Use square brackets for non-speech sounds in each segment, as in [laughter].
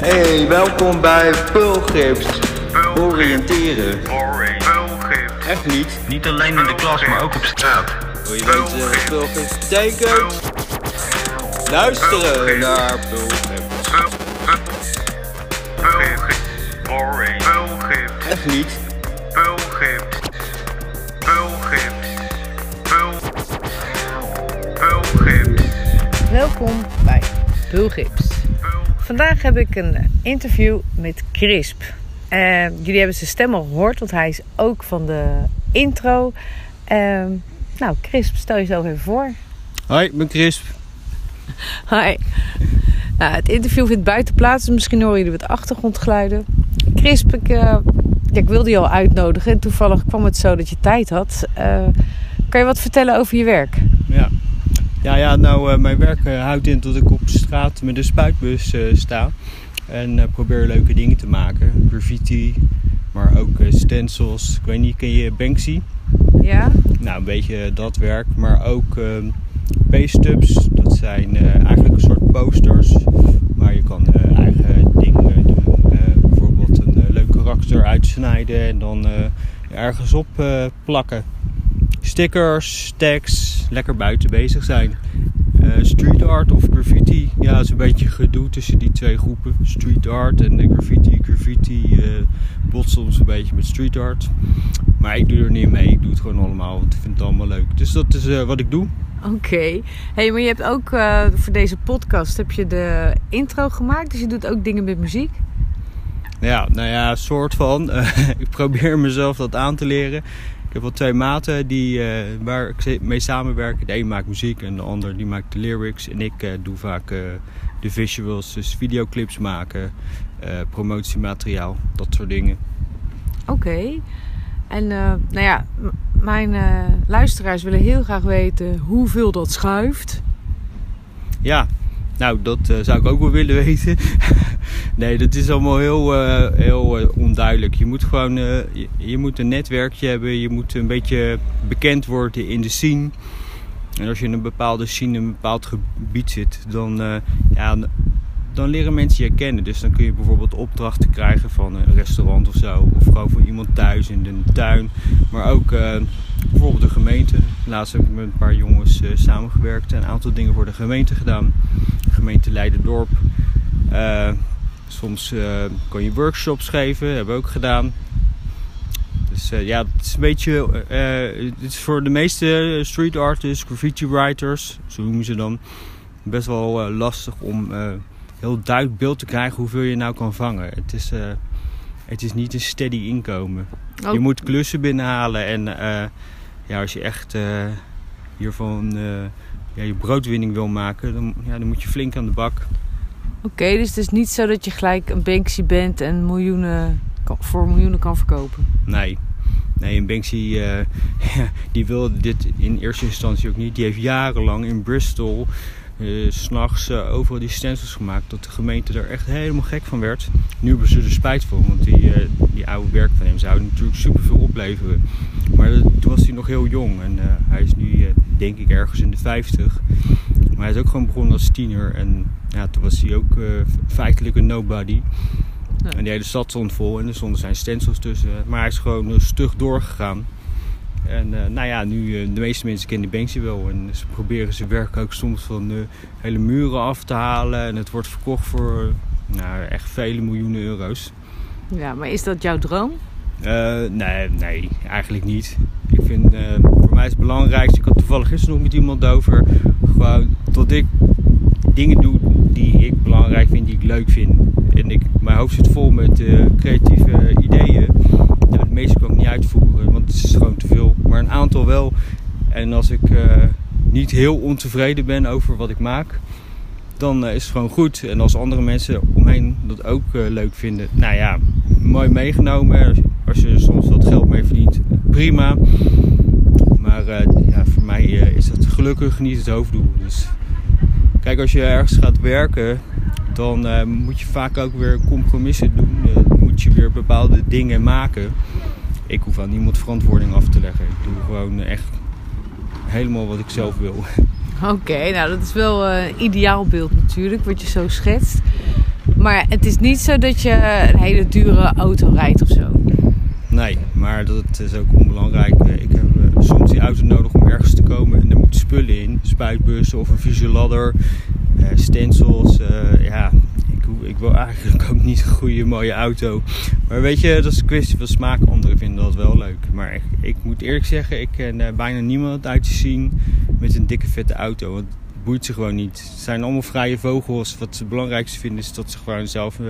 Hey, welkom bij Pulgips. Oriënteren. Pulgips. Echt niet. Niet alleen in de klas, maar ook op straat. Wil je weten wat Pulgips betekent? Luisteren naar Pulgips. Pulgips. Pulgips. Echt niet. Pulgips. Pulgips. Pul- Pulgips. Welkom bij Bulgips. Vandaag heb ik een interview met Crisp. Eh, jullie hebben zijn stem al gehoord, want hij is ook van de intro. Eh, nou, Crisp, stel jezelf even voor. Hoi, ik ben Crisp. Hi. Nou, het interview vindt buiten plaats, dus misschien horen jullie wat achtergrondgeluiden. Crisp, ik, eh, ja, ik wilde je al uitnodigen en toevallig kwam het zo dat je tijd had. Eh, kan je wat vertellen over je werk? Ja, ja, ja nou, eh, mijn werk eh, houdt in dat ik op straat met een spuitbus eh, sta. En probeer leuke dingen te maken. Graffiti, maar ook stencils. Ik weet niet, ken je Banksy? Ja? Nou, een beetje dat werk. Maar ook ehm paste-ups. Dat zijn eigenlijk een soort posters. Maar je kan eigen dingen doen. Bijvoorbeeld een leuk karakter uitsnijden en dan ergens op plakken. Stickers, tags, lekker buiten bezig zijn. Eh, street art of graffiti, ja, is een beetje gedoe tussen die twee groepen. Street art en eh, graffiti. Graffiti eh botst soms een beetje met street art. Maar ik doe er niet mee, ik doe het gewoon allemaal, want ik vind het allemaal leuk. Dus dat is wat ik doe. Oké. Hey, maar je hebt ook voor deze podcast heb je de intro gemaakt, dus je doet ook dingen met muziek. Ja, nou ja, soort van. [laughs] Ik probeer mezelf dat aan te leren. Ik heb wel twee maten die, eh, waar ik mee samenwerk. De een maakt muziek en de ander die maakt de lyrics. En ik eh, doe vaak eh, de visuals, dus videoclips maken, promotiemateriaal, dat soort dingen. Oké. En nou ja, mijn luisteraars willen heel graag weten hoeveel dat schuift. Ja, nou dat zou ik ook wel willen weten. [laughs] nee, dat is allemaal heel, eh, heel eh, onduidelijk. Je moet gewoon eh, je, je moet een netwerkje hebben. Je moet een beetje bekend worden in de scene. En als je in een bepaalde scene, een bepaald gebied zit, dan, ja, dan- leren mensen je kennen. Dus dan kun je bijvoorbeeld opdrachten krijgen van een restaurant of zo. Of gewoon van iemand thuis in de tuin. Maar ook bijvoorbeeld de gemeente. Laatst heb ik met een paar jongens samengewerkt. En een aantal dingen voor de gemeente gedaan. Gemeente Leiderdorp. Eh, soms eh, kan je workshops geven. Hebben we ook gedaan. Dus eh, ja, het is een beetje... eh, het is voor de meeste street artists, graffiti writers, zo noemen ze dan, best wel lastig om heel duidelijk beeld te krijgen hoeveel je nou kan vangen. Het is, het is niet een steady inkomen. Oh. Je moet klussen binnenhalen en ja, als je echt hiervan ja, je broodwinning wil maken, dan, ja, dan moet je flink aan de bak. Oké, dus het is niet zo dat je gelijk een Banksy bent en miljoenen voor miljoenen kan verkopen. Nee. Nee, en Banksy eh, [laughs] die wilde dit in eerste instantie ook niet. Die heeft jarenlang in Bristol s s'nachts eh, overal die stencils gemaakt. Dat de gemeente er echt helemaal gek van werd. Nu hebben ze er spijt van, want die, die oude werk van hem zou natuurlijk superveel opleveren. Maar toen was hij nog heel jong en hij is nu denk ik ergens in de 50. Maar hij is ook gewoon begonnen als tiener en ja, toen was hij ook eh, feitelijk een nobody. Ja. En die hele stad stond vol en er stonden zijn stencils tussen. Maar hij is gewoon eh, stug doorgegaan. En eh, nou ja, nu de meeste mensen kennen Banksy wel. En ze proberen zijn werk ook soms van eh, hele muren af te halen. En het wordt verkocht voor nou, echt vele miljoenen euro's. Ja, maar is dat jouw droom? Nee, nee, eigenlijk niet. Ik vind, voor mij is het belangrijkste, ik had toevallig gisteren nog met iemand over, gewoon dat ik dingen doe die ik belangrijk vind, die ik leuk vind. En ik, mijn hoofd zit vol met eh, creatieve ideeën. Nou, de meeste kan ik niet uitvoeren, want het is gewoon te veel. Maar een aantal wel. En als ik eh, niet heel ontevreden ben over wat ik maak, dan eh, is het gewoon goed. En als andere mensen omheen dat ook leuk vinden, nou ja, mooi meegenomen. Als je, soms wat geld mee verdient, prima. Maar ja, voor mij is dat gelukkig niet het hoofddoel. Dus kijk, als je ergens gaat werken, dan eh, moet je vaak ook weer compromissen doen. Eh, dan moet je weer bepaalde dingen maken. Ik hoef aan niemand verantwoording af te leggen. Ik doe gewoon echt helemaal wat ik zelf wil. [laughs] Oké, nou dat is wel eh, een ideaal beeld natuurlijk, wat je zo schetst. Maar het is niet zo dat je een hele dure auto rijdt of zo. Nee, maar dat is ook onbelangrijk. Eh, Ik heb eh, soms die auto nodig om ergens te komen en er moeten spullen in. Spuitbussen of een visueladder, eh stencils. eh, ja, ik, ik wil eigenlijk [laughs] ook niet een goede mooie auto. Maar weet je, dat is een kwestie van smaak. Anderen vinden dat wel leuk. Maar ik, ik moet eerlijk zeggen, ik ken eh, bijna niemand uit te zien met een dikke vette auto. Want het boeit ze gewoon niet. Het zijn allemaal vrije vogels. Wat ze het belangrijkste vinden is dat ze gewoon zelf... eh,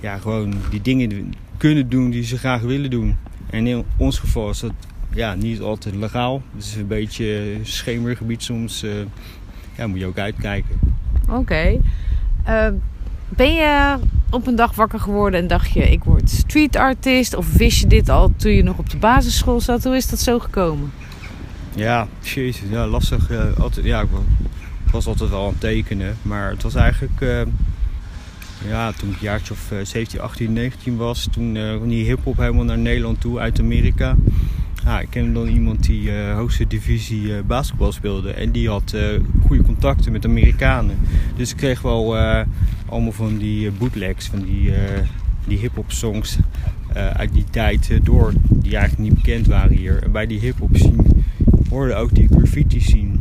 ja, gewoon die dingen kunnen doen die ze graag willen doen. En in ons geval is dat ja, niet altijd legaal. Het is een beetje schemergebied soms. eh, ja, moet je ook uitkijken. Oké. Eh, ben je op een dag wakker geworden en dacht je, ik word street artist? Of wist je dit al toen je nog op de basisschool zat? Hoe is dat zo gekomen? Ja, jezus, ja, lastig. eh, altijd, ja, ik wa- was altijd wel aan het tekenen. Maar het was eigenlijk... eh, ja, toen ik jaartje of eh, 17, 18, 19 was... Toen eh, kwam die hiphop helemaal naar Nederland toe uit Amerika. Ja, ik kende dan iemand die eh, hoogste divisie eh, basketbal speelde. En die had eh, goede contacten met Amerikanen. Dus ik kreeg wel eh, allemaal van die eh, bootlegs, van die, eh, die hip-hop songs eh, uit die tijd eh, door. Die eigenlijk niet bekend waren hier. En bij die hip-hop scene hoorde ook die graffiti scene.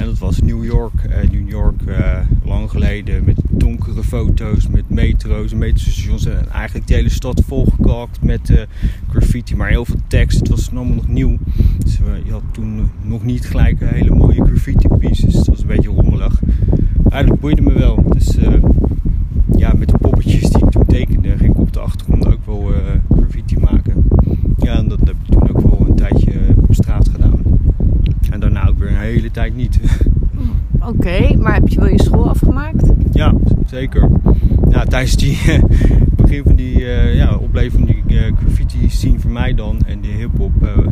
En dat was New York. eh, New York eh, lang geleden met donkere foto's, met metro's en metrostations. En eigenlijk de hele stad volgekalkt met eh, graffiti. Maar heel veel tekst. Het was allemaal nog nieuw. Dus je had toen nog niet gelijk hele mooie graffiti pieces. Het was een beetje rommelig. Eigenlijk boeide me wel. Dus ja, met de poppetjes die ik toen tekende, ging ik op de achtergrond ook wel eh, graffiti maken. Ja, en dat heb ik toen ook wel een tijdje op straat gedaan. En daarna ook weer een hele tijd niet. Oké, maar heb je wel je school afgemaakt? ja, zeker. Ja, tijdens die [laughs] begin van die eh, ja, opleving die eh, graffiti scene voor mij dan en die hip-hop, eh,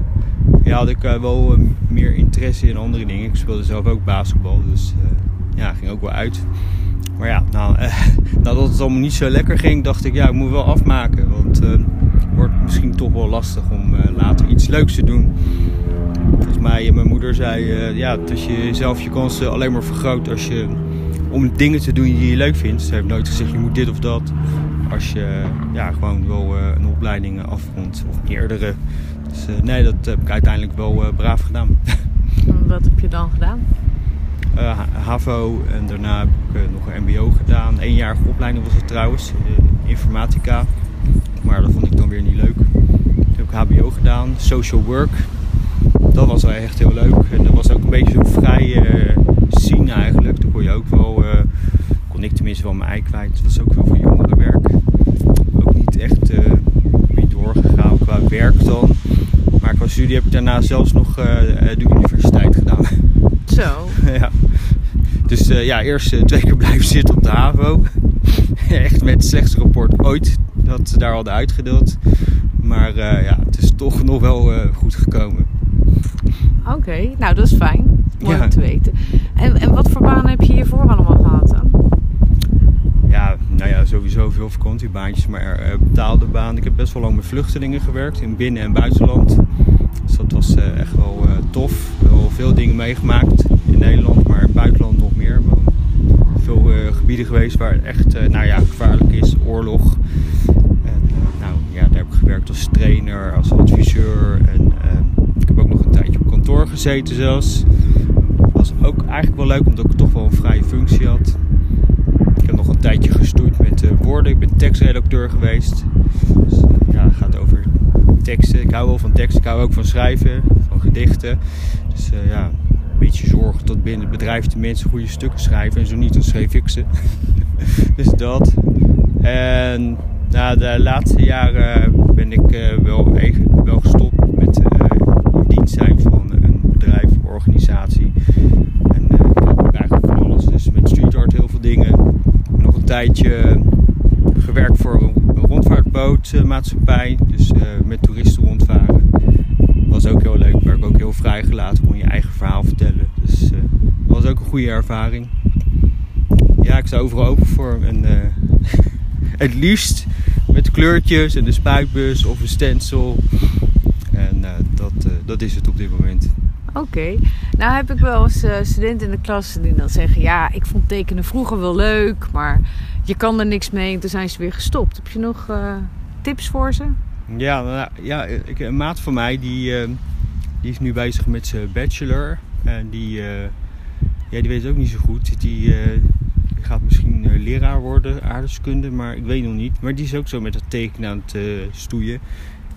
ja, had ik wel meer interesse in andere dingen. Ik speelde zelf ook basketbal, dus ja, ging ook wel uit. Maar ja, nou, [laughs] nadat het allemaal niet zo lekker ging, dacht ik, ja, ik moet wel afmaken. Want het wordt misschien toch wel lastig om later iets leuks te doen. Volgens mij, mijn moeder zei ja, dat je zelf je kansen alleen maar vergroot als je om dingen te doen die je leuk vindt. Ze heeft nooit gezegd je moet dit of dat. Als je ja, gewoon wel eh, een opleiding afrondt of meerdere. Dus eh, nee, dat heb ik uiteindelijk wel eh, braaf gedaan. Wat heb je dan gedaan? Eh, HAVO en daarna heb ik eh, nog een MBO gedaan. Eenjarige opleiding was het trouwens, eh, informatica. Maar dat vond ik dan weer niet leuk. Toen heb ik HBO gedaan, social work. Dat was wel echt heel leuk. En dat was ook een beetje zo'n vrij eh scene eigenlijk. Toen kon je ook wel, eh, kon ik tenminste wel mijn ei kwijt. Het was ook wel voor jongerenwerk. Ook niet echt eh mee doorgegaan qua werk dan. Maar qua studie heb ik daarna zelfs nog eh, de universiteit gedaan. [laughs] Zo. ja. Dus ja, eerst twee keer blijven [laughs] zitten op de HAVO. [laughs] Echt met het slechtste rapport ooit dat ze daar hadden uitgedeeld. Maar ja, het is toch nog wel goed gekomen. Oké, nou dat is fijn. Mooi Ja. om te weten. En, en wat voor banen heb je hiervoor allemaal gehad? Ja, nou ja, sowieso veel vakantiebaantjes, maar eh, betaalde baan. Ik heb best wel lang met vluchtelingen gewerkt in binnen- en buitenland. Dus dat was eh, echt wel eh, tof. Wel veel dingen meegemaakt in Nederland, maar in het buitenland nog meer. Veel gebieden geweest waar het echt nou ja, gevaarlijk is, oorlog. En nou ja, daar heb ik gewerkt als trainer, als adviseur. En ik heb ook nog een tijdje op kantoor gezeten zelfs. Ook eigenlijk wel leuk, omdat ik toch wel een vrije functie had. Ik heb nog een tijdje gestoeid met eh, woorden. Ik ben tekstredacteur geweest. Dus, ja, het gaat over teksten. Ik hou wel van teksten. Ik hou ook van schrijven, van gedichten. Dus eh, ja, een beetje zorgen dat binnen het bedrijf de mensen goede stukken schrijven. En zo niet, dan schreef ik ze. [laughs] dus dat. En na de laatste jaren ben ik eh, wel, wel gestopt met eh, in dienst zijn van een bedrijf of organisatie. En eh, eigenlijk van alles. Dus met street art heel veel dingen. Nog een tijdje gewerkt voor een rondvaartbootmaatschappij. Dus eh, met toeristen rondvaren. Was ook heel leuk. Werd ook heel vrijgelaten. Kon je eigen verhaal vertellen. Dus eh, dat was ook een goede ervaring. Ja, ik sta overal open voor. En eh, [laughs] het liefst met kleurtjes en de spuitbus of een stencil. En eh, dat, eh, dat is het op dit moment. Oké. Nou heb ik wel eens eh, studenten in de klas die dan zeggen... Ja, ik vond tekenen vroeger wel leuk, maar je kan er niks mee en toen zijn ze weer gestopt. Heb je nog eh, tips voor ze? Ja, nou, ja ik, een maat van mij die, eh, die is nu bezig met zijn bachelor. En die, ja, die weet ook niet zo goed. Die, gaat misschien leraar worden, aardrijkskunde, maar ik weet nog niet. Maar die is ook zo met dat tekenen aan het stoeien.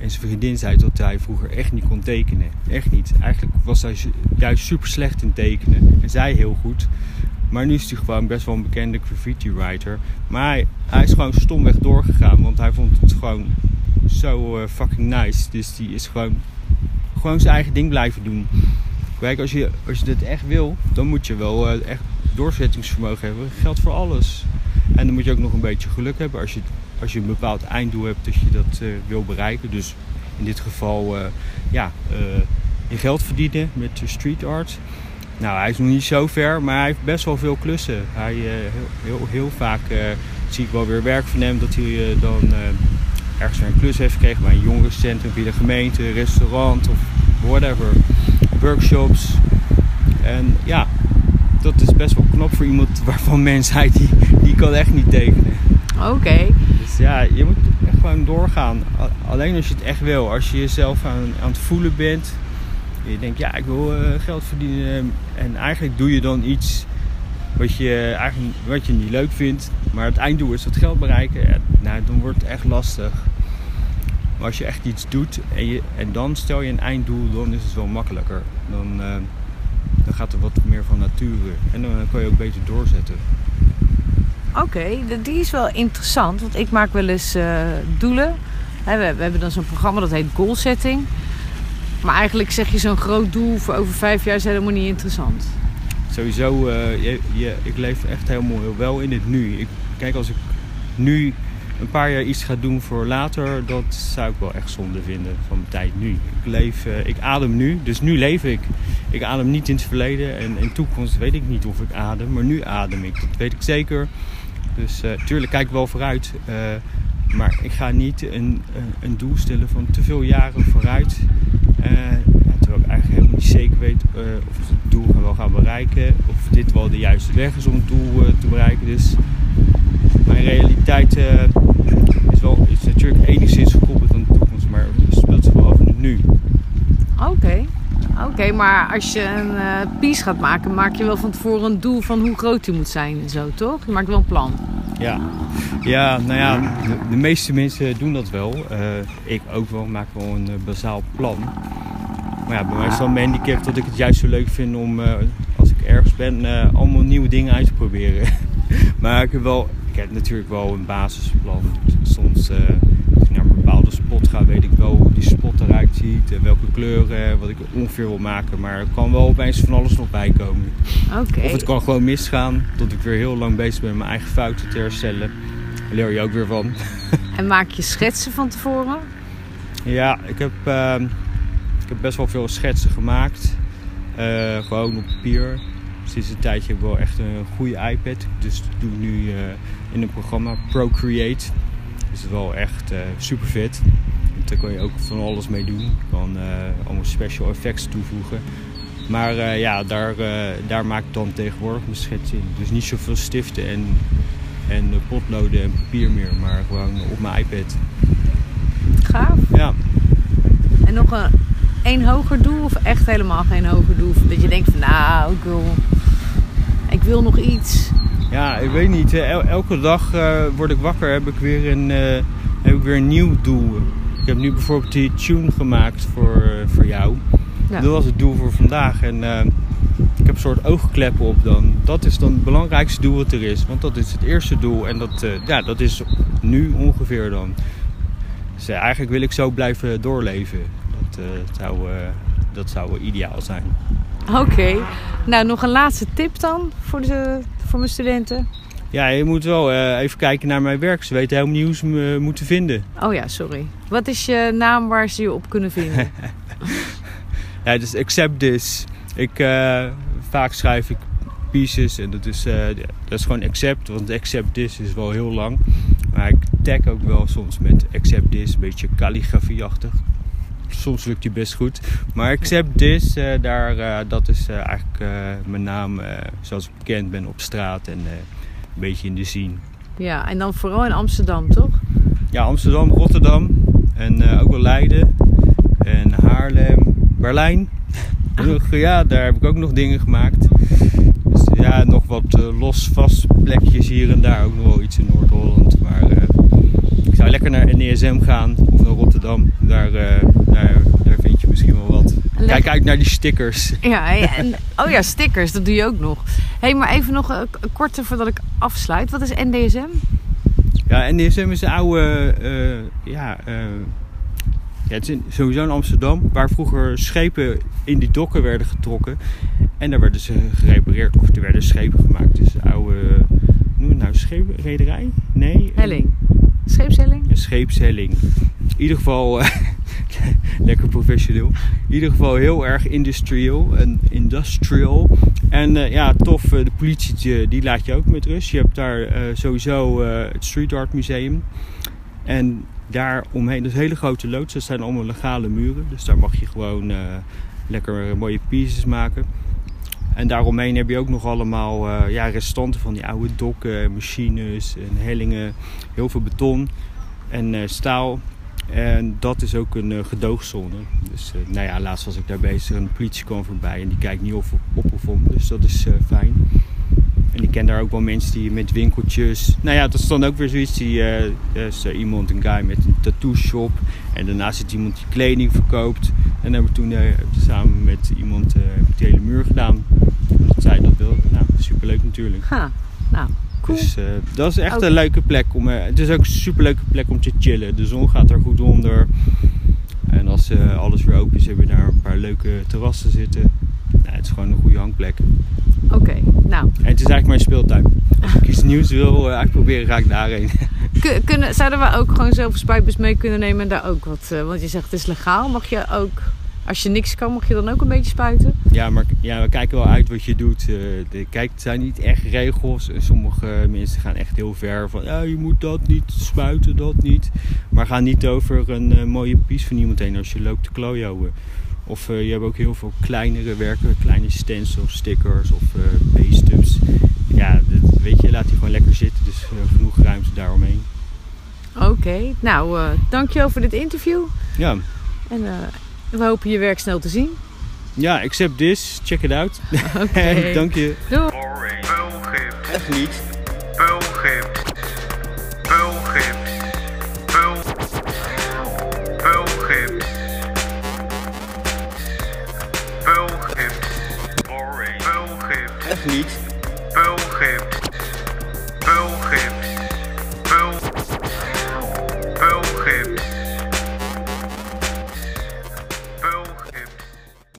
En zijn vriendin zei dat hij vroeger echt niet kon tekenen. Echt niet. Eigenlijk was hij ju- juist super slecht in tekenen. En zij heel goed. Maar nu is hij gewoon best wel een bekende graffiti writer. Maar hij, hij is gewoon stomweg doorgegaan. Want hij vond het gewoon zo eh, fucking nice. Dus die is gewoon, gewoon zijn eigen ding blijven doen. Kijk, als je, als je dit echt wil, dan moet je wel eh, echt doorzettingsvermogen hebben. Dat geldt voor alles. En dan moet je ook nog een beetje geluk hebben als je, als je een bepaald einddoel hebt dat je dat eh, wil bereiken. Dus in dit geval, eh, ja, eh, je geld verdienen met street art. Nou, hij is nog niet zo ver, maar hij heeft best wel veel klussen. Hij, heel, heel, heel vaak zie ik wel weer werk van hem dat hij dan ergens een klus heeft gekregen bij een jongerencentrum, via de gemeente, restaurant of whatever. Workshops. En ja, dat is best wel knap voor iemand waarvan mensen zei die, die kan echt niet tekenen. Oké. Dus ja, je moet echt gewoon doorgaan. Alleen als je het echt wil. Als je jezelf aan, aan het voelen bent. Je denkt, ja, ik wil eh, geld verdienen. En eigenlijk doe je dan iets wat je, eigenlijk, wat je niet leuk vindt. Maar het einddoel is dat geld bereiken. Ja, nou, dan wordt het echt lastig. Maar als je echt iets doet en, je, en dan stel je een einddoel, dan is het wel makkelijker. Dan, eh, dan gaat er wat meer van nature. En dan kan je ook beter doorzetten. Oké, die is wel interessant. Want ik maak wel eens eh, doelen. We, we hebben dan zo'n programma dat heet Goal Setting. Maar eigenlijk zeg je zo'n groot doel voor over vijf jaar is helemaal niet interessant. Sowieso, eh, je, je, ik leef echt helemaal wel in het nu. Ik, kijk, als ik nu een paar jaar iets ga doen voor later, dat zou ik wel echt zonde vinden van mijn tijd nu. Ik leef, eh, ik adem nu, dus nu leef ik. Ik adem niet in het verleden en in de toekomst weet ik niet of ik adem, maar nu adem ik. Dat weet ik zeker. Dus eh tuurlijk kijk ik wel vooruit. eh, maar ik ga niet een, een- doel stellen van te veel jaren vooruit. Terwijl ik eigenlijk helemaal niet zeker weet of ik het doel wel gaan bereiken. Of dit wel de juiste weg is om het doel te bereiken. Dus mijn realiteit eh, is, wel, is natuurlijk enigszins gekoppeld aan de toekomst. Maar het speelt zich wel af in het nu. Oké. Oké, maar als je een eh piece gaat maken, maak je wel van tevoren een doel van hoe groot die moet zijn en zo, toch? Je maakt wel een plan. Ja, ja nou ja, de, de meeste mensen doen dat wel. Eh, ik ook wel, maak wel een eh, bazaal plan. Maar ja, bij mij is wel mijn handicap dat ik het juist zo leuk vind om, als ik ergens ben, allemaal nieuwe dingen uit te proberen. [laughs] maar ik heb, wel, ik heb natuurlijk wel een basisplan. Soms, eh, als ik naar een bepaalde spot ga, weet ik wel hoe die spot eruit ziet. En welke kleuren, wat ik ongeveer wil maken. Maar er kan wel opeens van alles nog bij komen. Of het kan gewoon misgaan, dat ik weer heel lang bezig ben met mijn eigen fouten te herstellen. Daar leer je ook weer van. [laughs] En maak je schetsen van tevoren? Ja, ik heb, ehm, ik heb best wel veel schetsen gemaakt. Eh, gewoon op papier. Sinds een tijdje heb ik wel echt een goede iPad. Dus dat doe ik nu eh, in een programma Procreate. Dus is wel echt super vet. Daar kan je ook van alles mee doen. Je kan eh, allemaal special effects toevoegen. Maar eh, ja, daar, eh, daar maak ik dan tegenwoordig mijn schets in. Dus niet zoveel stiften en, en eh, potloden en papier meer. Maar gewoon op mijn iPad. Gaaf. Ja. En nog een, een hoger doel of echt helemaal geen hoger doel? Dat je denkt van nou, ik wil, ik wil nog iets. Ja, ik weet niet. El- elke dag eh, word ik wakker, heb ik, weer een, eh, heb ik weer een nieuw doel. Ik heb nu bijvoorbeeld die tune gemaakt voor, eh, voor jou. Ja. Dat was het doel voor vandaag. En ik heb een soort oogkleppen op dan. Dat is dan het belangrijkste doel wat er is. Want dat is het eerste doel. En dat, ja, dat is nu ongeveer dan. Dus eigenlijk wil ik zo blijven doorleven. Dat, zou, dat zou ideaal zijn. [laughs] Oké. Nou, nog een laatste tip dan voor, de, voor mijn studenten. Ja, je moet wel eh, even kijken naar mijn werk. Ze weten helemaal niet hoe ze me moeten vinden. Oh ja, sorry. Wat is je naam waar ze je op kunnen vinden? [laughs] Ja, dus accept this. Ik, eh, vaak schrijf ik pieces en dat is, eh, dat is gewoon accept, want accept this is wel heel lang. Maar ik tag ook wel soms met accept this, een beetje calligrafieachtig. Soms lukt die best goed. Maar accept this, eh, daar, eh, dat is eh, eigenlijk eh, mijn naam zoals ik bekend ben op straat en een beetje in de scene. Ja, en dan vooral in Amsterdam, toch? Ja, Amsterdam, Rotterdam en ook wel Leiden en Haarlem, Berlijn. Nog, ja, daar heb ik ook nog dingen gemaakt. Dus ja, nog wat los vast plekjes hier en daar. Ook nog wel iets in Noord-Holland. Maar ik zou lekker naar NESM gaan of naar Rotterdam. Daar, daar, daar vind je misschien wel wat. leg- Kijk uit naar die stickers. Ja, [laughs] ja, en, oh ja, stickers, dat doe je ook nog. Hé, hey, maar even nog een korte voordat ik afsluit. Wat is NDSM? Ja, NDSM is een oude, eh, ja, eh, ja, het is sowieso in Amsterdam, waar vroeger schepen in die dokken werden getrokken. En daar werden ze gerepareerd, of er werden schepen gemaakt. Dus een oude, noem het nou schepenrederij? Nee? Helling. Scheepshelling? Een scheepshelling. In ieder geval, eh, [laughs] lekker professioneel. In ieder geval heel erg industrieel en industrial. En eh, ja, tof, eh, de politie die, laat je ook met rust. Je hebt daar sowieso het Street Art Museum. En daar omheen, dat is hele grote loods, dat zijn allemaal legale muren. Dus daar mag je gewoon lekker mooie pieces maken. En daaromheen heb je ook nog allemaal eh, ja, restanten van die oude dokken, machines en hellingen. Heel veel beton en eh, staal. En dat is ook een eh, gedoogzone. Dus nou ja, laatst was ik daar bezig en de politie kwam voorbij en die kijkt niet of op of om. Dus dat is fijn. En ik ken daar ook wel mensen die met winkeltjes. Nou ja, dat is dan ook weer zoiets. Die, is iemand, een guy met een tattoo shop. En daarnaast zit iemand die kleding verkoopt. En hebben we toen eh, samen met iemand eh, heb ik die hele muur gedaan. Omdat zij dat wilde. Nou, superleuk natuurlijk. Ha, nou, cool. Dus eh, dat is echt een leuke plek om. eh, het is ook een superleuke plek om te chillen. De zon gaat er goed onder. En als eh, alles weer open is, hebben we daar een paar leuke terrassen zitten. Nou, het is gewoon een goede hangplek. Oké, nou. En het is eigenlijk mijn speeltuin. Als ik iets nieuws wil eh, uitproberen, ga ik daarheen. [laughs] Kunnen, zouden we ook gewoon zoveel spuitbus mee kunnen nemen en daar ook wat... eh, want je zegt het is legaal. Mag je ook, als je niks kan, mag je dan ook een beetje spuiten? ja, maar ja, we kijken wel uit wat je doet. De, kijk, het zijn niet echt regels. Sommige mensen gaan echt heel ver van... Ja, je moet dat niet spuiten, dat niet. Maar ga niet over een eh, mooie piece van iemand heen als je loopt te klooien. Of eh, je hebt ook heel veel kleinere werken. Kleine stencils, stickers of paste-ups. Ja, dat, weet je, laat die gewoon lekker zitten. Dus genoeg ruimte daaromheen. Oké, nou, eh dankjewel voor dit interview. Ja, En we hopen je werk snel te zien. ja accept this. Check it out. [laughs] Oké. [laughs] Dank je. Doei. Echt niet. Echt niet.